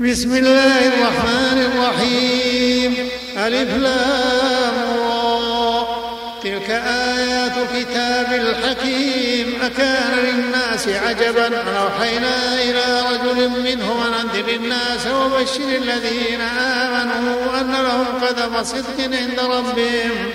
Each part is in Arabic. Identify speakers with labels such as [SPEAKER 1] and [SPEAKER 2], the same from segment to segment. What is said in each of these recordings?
[SPEAKER 1] بسم الله الرحمن الرحيم. ألف لام تلك آيات كتاب الحكيم. أكان للناس عجبا. أن أوحينا إلى رجل منهم أن أنذر الناس وبشر الذين آمنوا أن لهم قدم صدق عند ربهم.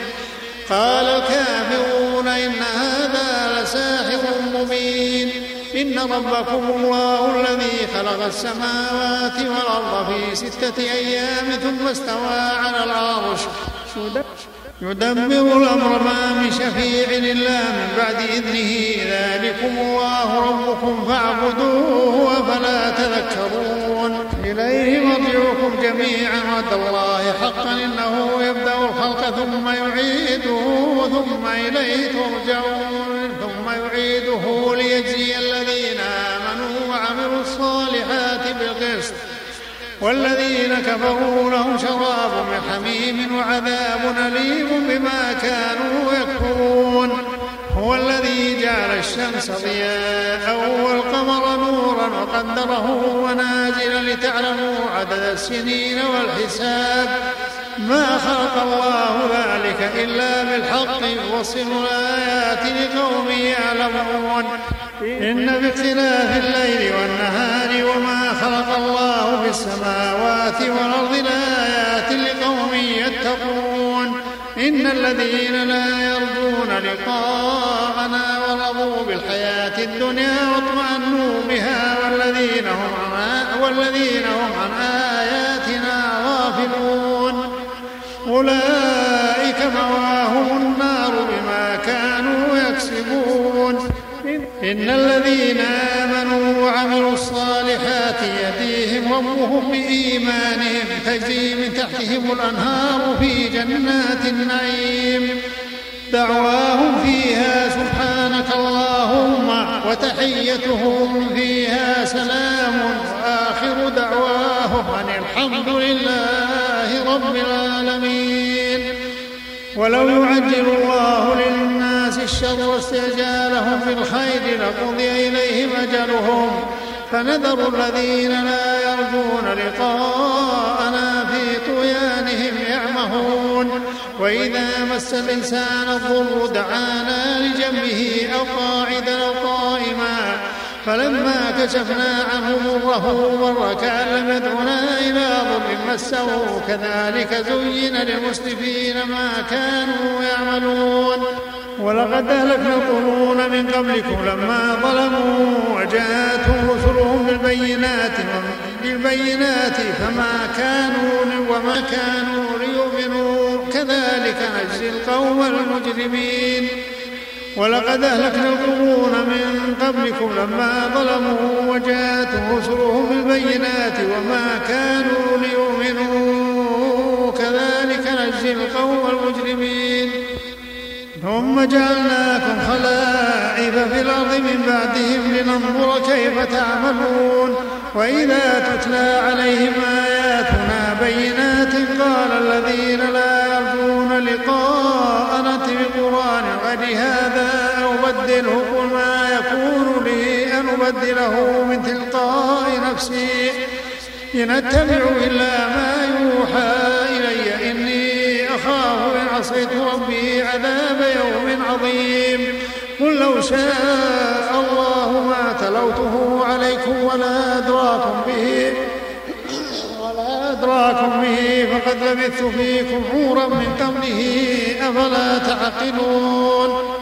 [SPEAKER 1] قال الكافرون إن هذا لساحر مبين. إن ربكم الله الذي خلق السماوات والأرض في ستة أيام ثم استوى على العرش. يدبر الأمر ما من شفيع إلا من بعد إذنه. ذلكم الله ربكم فاعبدوه أفلا تذكرون. إليه مرجعكم جميعا وعد الله حقا إنه يبدأ الخلق ثم يعيده ثم إليه ترجعون. ثم يعيده ليجزي والذين كفروا لهم شراب من حميم وعذاب أليم بما كانوا يكفرون. هو الذي جعل الشمس ضياء والقمر نورا وقدره منازل لتعلموا عدد السنين والحساب. ما خلق الله ذلك إلا بالحق. يوصل الآيات لقوم يعلمون. إن في اختلاف الليل والنهار وما السماوات والأرض لآيات لقوم يتقون. إن الذين لا يرجون لقاءنا ورضوا بالحياة الدنيا واطمأنوا بها والذين هم عن والذين هم عن آياتنا غافلون. أولئك مواهم النار بما كانوا يكسبون. إن الذين آمنوا ربهم بإيمانهم تجري من تحتهم الأنهار في جنات النعيم. دعواهم فيها سبحانك اللهم وتحيتهم فيها سلام. وآخر دعواهم أن الحمد لله رب العالمين. ولو يعجل الله للناس الشر واستعجالهم بالخير لقضي إليهم أجلهم فنذر الذين لا يرجون لقاءنا في طغيانهم يعمهون. وإذا مس الإنسان الضر دعانا لجنبه أو قاعدا أو قائما. فلما كشفنا عنه ضره مر كأن لم يدعنا إلى ضر مسه. كذلك زين للمسرفين ما كانوا يعملون. ولقد أهلكنا القرون من قبلكم لما ظلموا وجاءتهم رسلهم بالبينات بالبينات فما كانوا وما كانوا ليؤمنوا. كذلك نجزي القوم المجرمين. ولقد أهلكنا القرون من قبلكم لما ظلموا وجاءتهم رسلهم بالبينات وما كانوا ليؤمنوا. كذلك نجزي القوم المجرمين. ثم جعلناكم خلائف في الأرض من بعدهم لننظر كيف تعملون. وإذا تتلى عليهم آياتنا بينات قال الذين لا يرجون لقاء نأت بقرآن غير هذا أو بدله قل ما يكون لي أن أبدله من تلقاء نفسي؟ إن أتبع إلا ما يوحى عصيت ربي عذاب يوم عظيم. قل لو شاء الله ما تلوته عليكم ولا أدراكم به. ولا أدراكم به فقد لبثت فيكم عورا من قبله أفلا تعقلون؟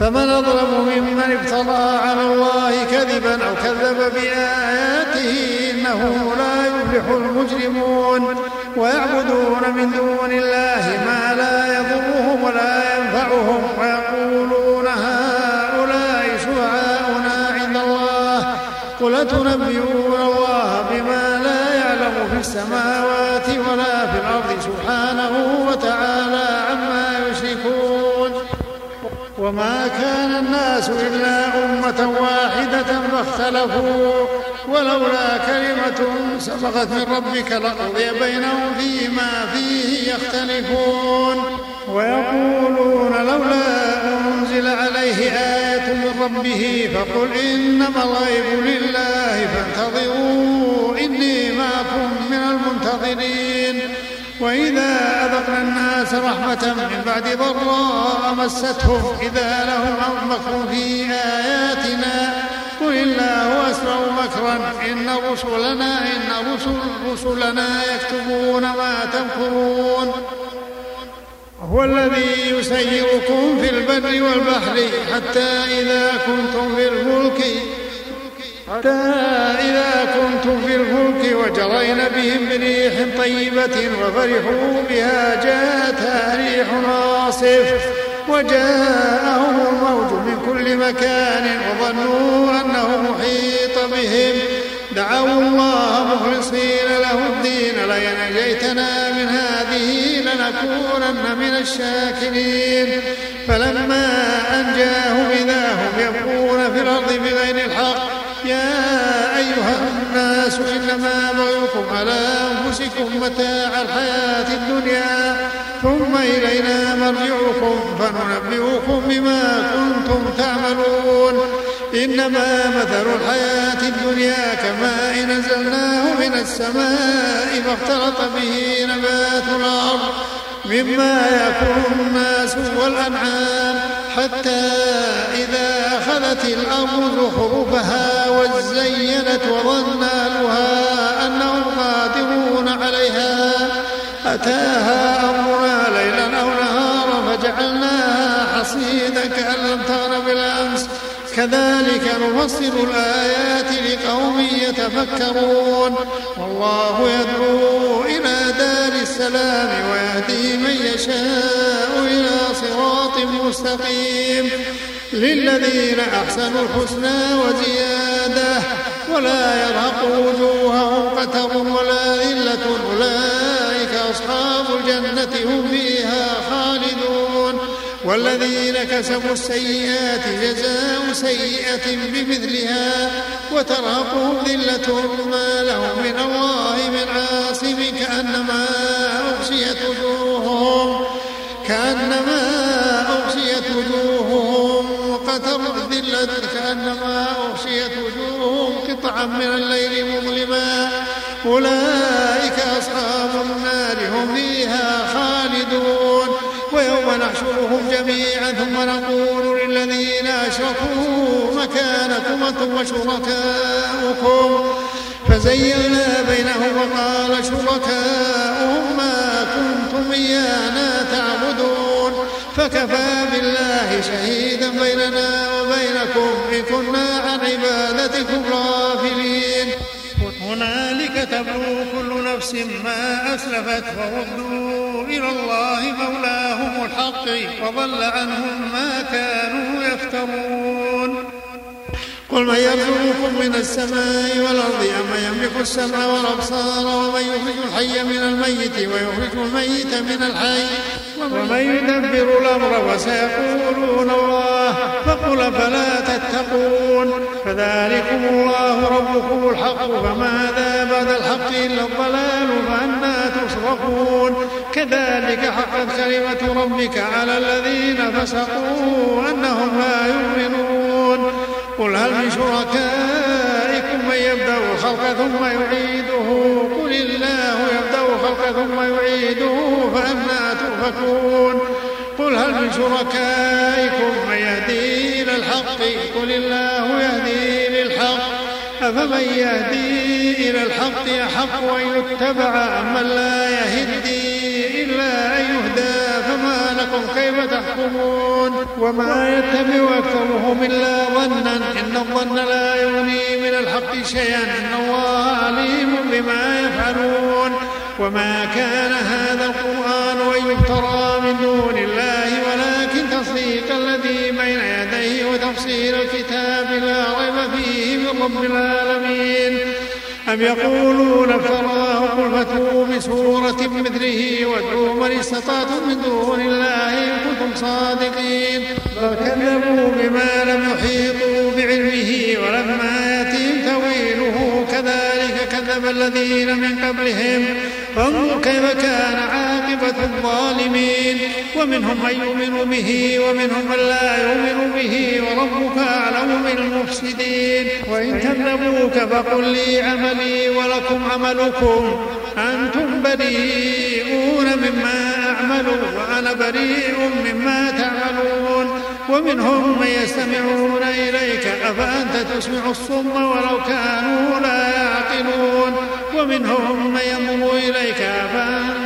[SPEAKER 1] فمن أظلم ممن افترى على الله كذبا أو كذب بآياته إنه لا يفلح المجرمون. ويعبدون من دون الله ما لا يضرهم ولا ينفعهم ويقولون هؤلاء شفعاؤنا عند الله. قل تنبئون الله بما لا يعلم في السماوات ولا في الأرض سبحانه وتعالى عما يشركون. وما كان الناس إلا أمة واحدة فاختلفوا. ولولا كلمة سبقت من ربك لقضي بينهم فيما فيه يختلفون. ويقولون لولا أنزل عليه آية من ربه فقل إنما الغيب لله فانتظروا الحاضرين وإذا أذقنا الناس رحمة من بعد ضراء مستهم إذا لهم مكر في آياتنا مكرا إن رسلنا إن رسل رسلنا يكتبون ما تمكرون. هو الذي يسيركم في البر والبحر حتى إذا كنتم في الفلك حتى إذا كنتم في الفلك وجرين بهم بريح طيبة وفرحوا بها جاءتها ريح عاصف وجاءهم الموج من كل مكان وظنوا أنه محيط بهم. دعوا الله مخلصين له الدين. لئن من هذه لنكونن من الشاكرين. فلما أنجاهم إذا هم يبغون في الأرض بغير الحق يا أيها الناس إنما بغيكم على أنفسكم متاع الحياة الدنيا ثم إلينا مرجعكم فننبئكم بما كنتم تعملون. إنما مثل الحياة الدنيا كماء نزلناه من السماء فاختلط به نبات الأرض مما يأكل الناس والأنعام حتى إذا أخذت الأرض زخرفها وزينت وظن أهلها أنهم قادرون عليها. أتاها أمرنا ليلا أو نهارا فجعلناها حصيدا كأن لم تغن بالأمس. كذلك نفصل الآيات لقوم يتفكرون. والله يدعو إلى دار السلام ويهدي من يشاء إلى صراط مستقيم. للذين أحسنوا الحسنى وزيادة ولا يرهق وجوههم قتر ولا ذلة. أولئك أصحاب الجنة هم فيها. والذين كسبوا السيئات جزاء سيئة بمثلها وترهقهم ذلة ما لهم من الله من عاصم كأنما أغشيت وجوههم كأنما أغشيت وجوههم قتر ذلة كأنما أغشيت وجوههم قطعا من الليل مظلما أولئك أصحاب النار هم فيها ويوم نحشرهم جميعا ثم نقول للذين أشركوا مكانكم أنتم وشركاؤكم. فزينا بينهم وقال شركاؤهم ما كنتم إيانا تعبدون. فكفى بالله شهيدا بيننا وبينكم إن كنا عن عبادتكم غافلين. هنالك تبلو نفس ما أسلفت وردوا إلى الله مولاهم الحق وضل عنهم ما كانوا يفترون. قل من يرزقكم من السماء والأرض أم يملك السمع والأبصار ومن يخرج الحي من الميت ويخرج الميت من الحي ومن يدبر الأمر وسيقولون الله فقل فلا تتقون؟ فذلكم الله ربكم الحق فماذا بعد الحق إلا الضلال فأنا تصرفون كذلك حقت كلمة ربك على الذين فسقوا أنهم لا يؤمنون. قل هل من شركائكم من يبدأ الخلق ثم يعيده؟ قل الله يبدأ الخلق ثم يعيده. تؤفكون قل هل من شركائكم من يهدي إلى الحق؟ قل الله يهدي للحق أفمن يهدي إلى الحق أحق أن يتبع أمن لا يهدي إلا أن يهدى؟ فما لكم كيف تحكمون؟ وما يتبع أكثرهم إلا ظنا. إن الظن لا يغني من الحق شيئا. إن الله عليم بما يفعلون. وما كان هذا القرآن أن يفترى من دون الله ولكن تصديق الذي بين يديه وتفصيل الكتاب لا ريب فيه من رب العالمين. أم يقولون افتراه قل فاتوا بسورة مثله وادعوا من استطعتم من دون الله إن كنتم صادقين. بل كذبوا بما لم يحيطوا بعلمه ولما يأتهم تأويله كذلك كذب الذين من قبلهم. فانظر كيف كان عاقبة الظالمين. ومنهم من يؤمن به ومنهم من لا يؤمن به وربك أعلم بالمفسدين. وإن كذبوك فقل لي عملي ولكم عملكم. أنتم بريئون مما أعمل وأنا بريء مما تعملون. ومنهم من يستمعون إليك أفأنت تسمع الصم ولو كانوا لا يعقلون. ومنهم من ينظر إليك أفأنت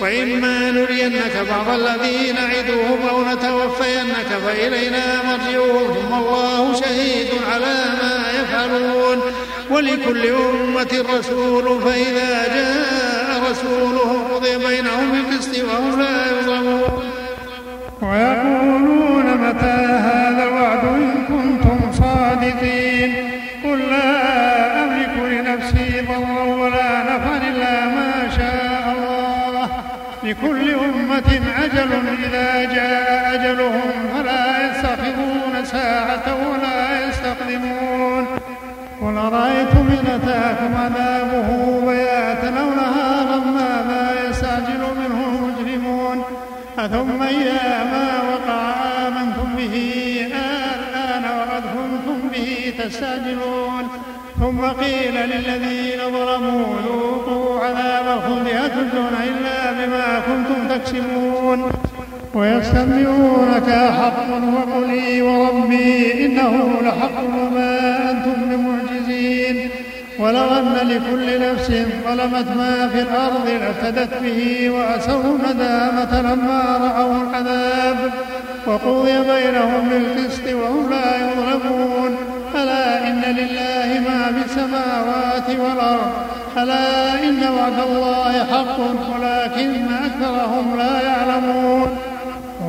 [SPEAKER 1] وإما نرينك بعض الذي نعدهم أو نتوفينك فإلينا مرجعهم ثم الله شهيد على ما يفعلون. ولكل أمة رسول فإذا جاء رسولهم قضي بينهم بالقسط وهم لا يظلمون.
[SPEAKER 2] ويقولون لكل أمة أجل إذا جاء أجلهم فلا يستخدمون ساعة ولا يستقدمون. قل أرأيتم إن أتاكم عذابه بياتا أو نهارا ماذا يستعجل منه المجرمون. أثم إذا ما وقع آمنتم به الآن وقد كنتم به تستعجلون. ثم قيل للذين ظلموا ذوقوا عذاب الخلد هل تجزون إلا بما كنتم تكسبون. ويستنبئونك حق وقل وربي إنه لحق وما أنتم بمعجزين. ولو أن لكل نفس ظلمت ما في الأرض لافتدت به وأسروا الندامة لما رأوا العذاب. وقضي بينهم بالقسط وهم لا يظلمون. إن لله ما في السماوات والأرض ألا إن وعد الله حق ولكن أكثرهم لا يعلمون.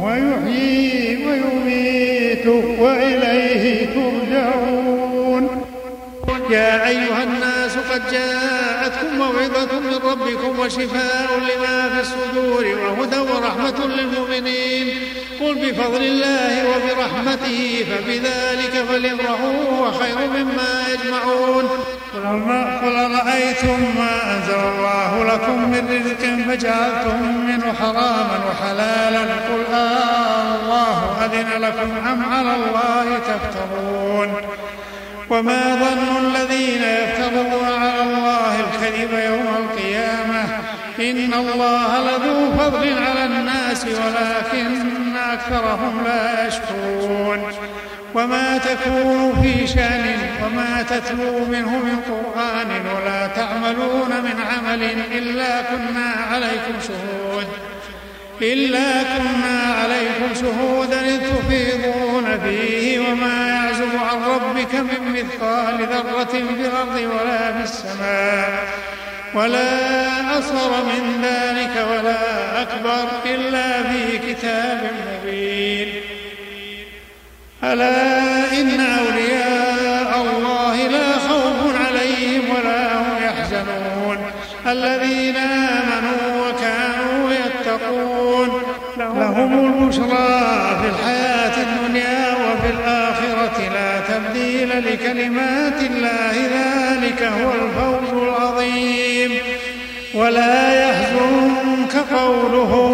[SPEAKER 2] ويحيي ويميت وإليه ترجعون.
[SPEAKER 1] يا أيها الناس قد جاءتكم موعظة من ربكم وشفاء لما في الصدور وهدى ورحمة للمؤمنين. قل بفضل الله وبرحمته فبذلك فليفرحوا هو خير مما يجمعون.
[SPEAKER 2] قل أرأيتم ما أنزل الله لكم من رزق فجعلتم منه حراما وحلالا؟ قل آه الله أذن لكم أم على الله تفترون؟ وما ظن الذين يفترون على الله الكذب يوم القيامة؟ إن الله لذو فضل على الناس ولكن أكثرهم لا يشكرون. وما تكون في شأن وما تتلو منه من قرآن ولا تعملون من عمل إلا كنا عليكم شهود. إلا كنا عليكم شهودا تفيضون فيه وما يعزب عن ربك من مثقال ذرة في الأرض ولا في السماء. ولا أصغر من ذلك ولا أكبر إلا في كتاب مبين. ألا إن أولياء الله لا خوف عليهم ولا هم يحزنون. الذين آمنوا وكانوا يتقون. لهم البشرى في الحياة الدنيا وفي الآخرة لا تبديل لكلمات الله. ذلك هو الفوز العظيم. ولا يحزنك قولهم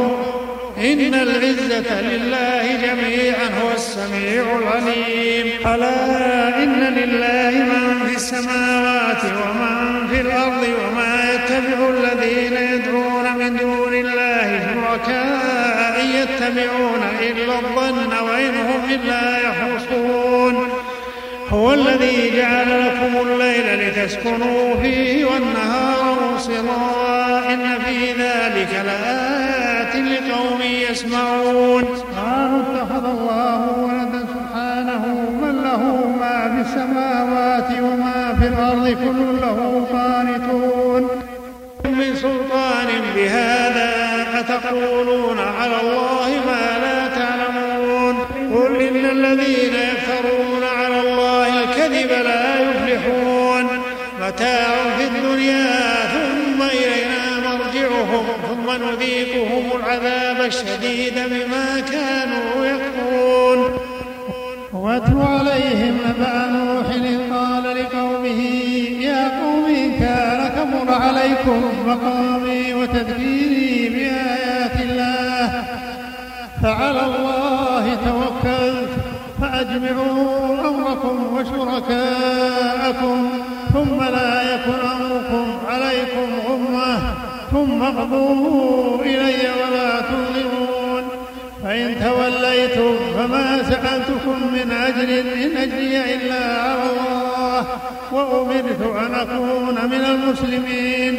[SPEAKER 2] إن العزة لله جميعا هو السميع العليم. ألا إن لله من في السماوات ومن في الأرض وما يتبع الذين يدعون من دون الله شركاء يتبعون إلا الظن وإن هم إلا يخرصون. هو الذي جعل لكم الليل لتسكنوا فيه والنهار مبصرا إن في ذلك لآيات لقوم يسمعون. قالوا اتخذ الله ولدا سبحانه من له ما في السماوات وما في الأرض كل له قانتون.
[SPEAKER 1] من سلطان بهذا أتقولون على الله ما لا تعلمون. قل إن الذين يفترون على الله الكذب لا يفلحون. متاع نذيقهم العذاب الشديد بما كانوا يكفرون.
[SPEAKER 2] واتل عليهم نبأ نوح قال لقومه يا قوم كان كبر عليكم مقامي وتذكيري بآيات الله. فعلى الله توكلت فأجمعوا أمركم وشركاءكم ثم لا يكن أمركم عليكم ثم اقضوا إلي ولا تظلمون. فإن توليتم فما سألتكم من أجر إن أجري إلا على الله. وأمرت أن أكون من المسلمين.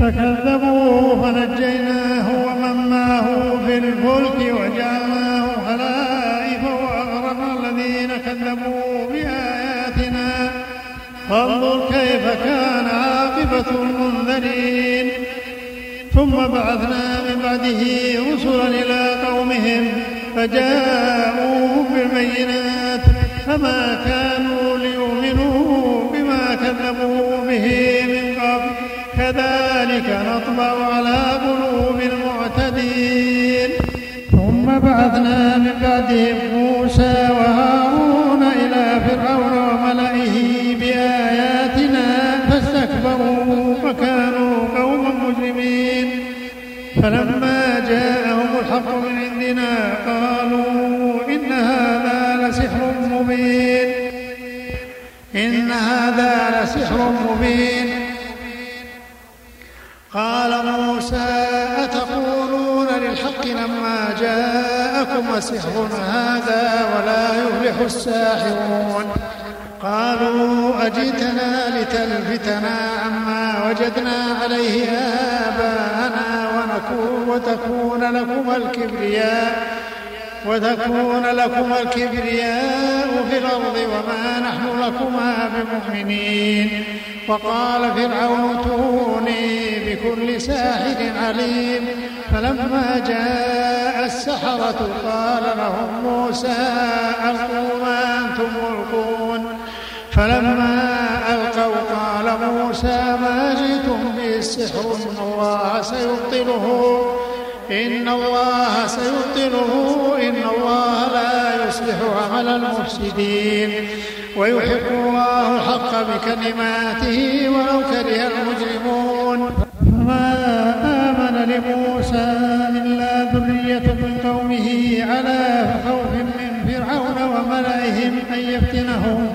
[SPEAKER 2] فكذبوه فنجيناه ومن معه في الفلك وجعلناه خلائف وأغرقنا الذين كذبوا بآياتنا. فانظر كيف كان عاقبة المنذرين. ثم بعثنا من بعده رسلا إلى قومهم فجاءوا بالبينات فما كانوا ليؤمنوا بما كذبوا به من قبل. كذلك نطبع على قلوب المعتدين. ثم بعثنا من بعدهم في الأرض وما نحن لكما بمؤمنين. وقال فرعون ائتوني بكل ساحر عليم. فلما جاء السحرة قال لهم موسى ألقوا ما أنتم ملقون. فلما ألقوا قال موسى ما جئتم به السحر إن الله سيبطله. إن الله سيبطله إن الله لا يصلح عمل المفسدين. ويحق الله الحق بكلماته ولو كره المجرمون. فما آمن لموسى إلا ذرية من قومه على خوف من فرعون وملئهم أن يفتنهم.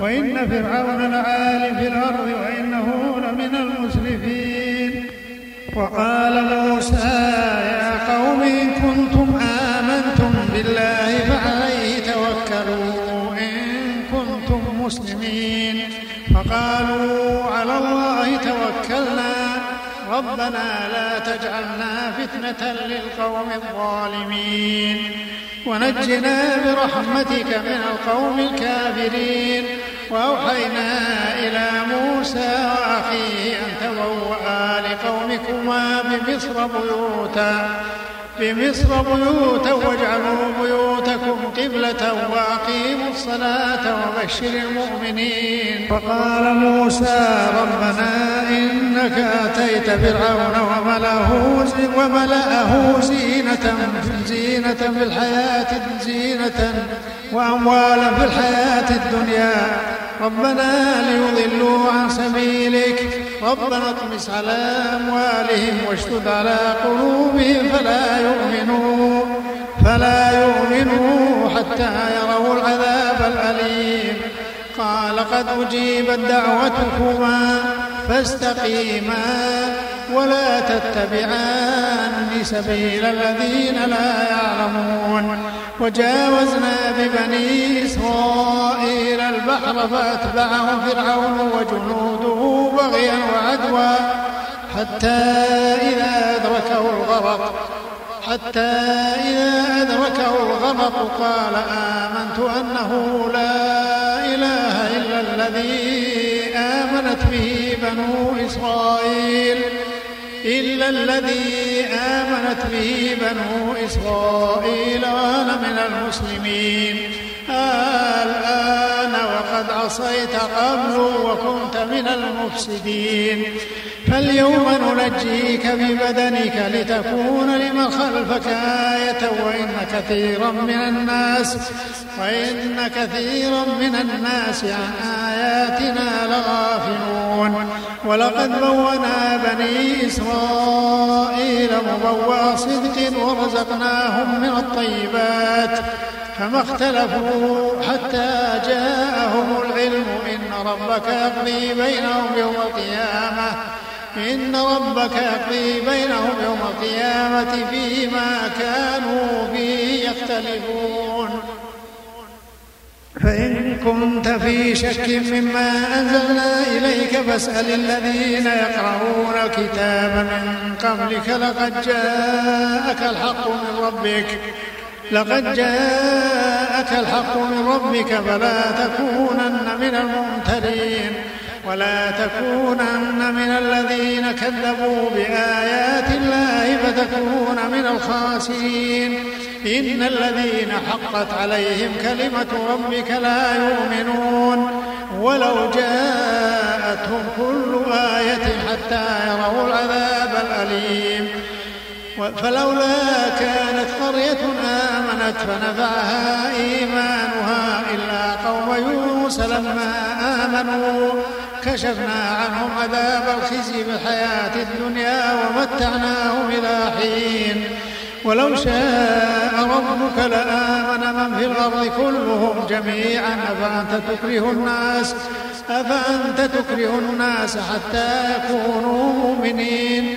[SPEAKER 2] وإن فرعون لعال في الأرض وإنه لمن المسرفين. وقال موسى يا قوم إن كنتم آمنتم بالله فعليه مسلمين فقالوا على الله توكلنا. ربنا لا تجعلنا فتنة للقوم الظالمين. ونجنا برحمتك من القوم الكافرين. وأوحينا إلى موسى وأخيه أن تبوأ لقومكما بمصر بيوتا. بمصر بيوتا واجعلوا بيوتكم قبلة وأقيموا الصلاة وبشر المؤمنين. وقال موسى ربنا إنك أتيت فرعون وملأه وملأه زينة زينة في الحياة زينة وأموالا في الحياة الدنيا. ربنا ليضلوا عن سبيلك. ربنا اطمس على أموالهم واشتد على قلوبهم فلا يؤمنوا. فلا يؤمنوا حتى يروا العذاب الأليم. قال قد أجيبت دعوتكما فاستقيما ولا تتبعان سبيل الذين لا يعلمون. وجاوزنا ببني إسرائيل البحر فأتبعهم فرعون وجنوده بغيا وعدوا حتى إذا أدركه الغرق حتى إذا أدركه الغرق قال آمنت أنه لا إله إلا الذي آمنت به بنو إسرائيل إلا الذي آمنت به بنو إسرائيل وأنا من المسلمين. الآن وقد
[SPEAKER 1] عصيت قبل وكنت من المفسدين. فاليوم ننجيك ببدنك لتكون لمن خلفك آية وإن كثيرا من الناس وإن كثيرا من الناس عن آياتنا لغافلون. ولقد بونا بني إسرائيل مبوأ صدق ورزقناهم من الطيبات. فما اختلفوا حتى جاءهم العلم إن ربك يقضي بينهم يوم القيامة. إن ربك يقضي بينهم يوم القيامة فيما كانوا فيه يختلفون. فإن كنت في شك مما أنزلنا إليك فاسأل الذين يقرؤون الكتاب من قبلك لقد جاءك الحق من ربك. لقد جاءك الحق من ربك فلا تكونن من الممترين ولا تكونن من الذين كذبوا بآيات الله فتكون من الخاسرين. إن الذين حقت عليهم كلمة ربك لا يؤمنون. ولو جاءتهم كل آية حتى يروا العذاب الأليم. فلولا كانت قرية آمنت فنفعها إيمانها إلا قوم يونس لما آمنوا. كشفنا عنهم عذاب الخزي في الحياة الدنيا ومتعناهم إلى حين. ولو شاء ربك لآمن من في الأرض كلهم جميعا. أفأنت تكره الناس؟ أفأنت تكره الناس حتى يكونوا مؤمنين؟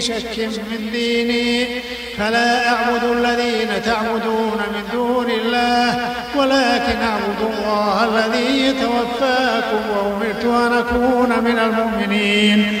[SPEAKER 1] شك من ديني فلا أعبد الذين تعبدون من دون الله ولكن أعبد الله الذي يتوفاكم وأمرت أن أكون من المؤمنين.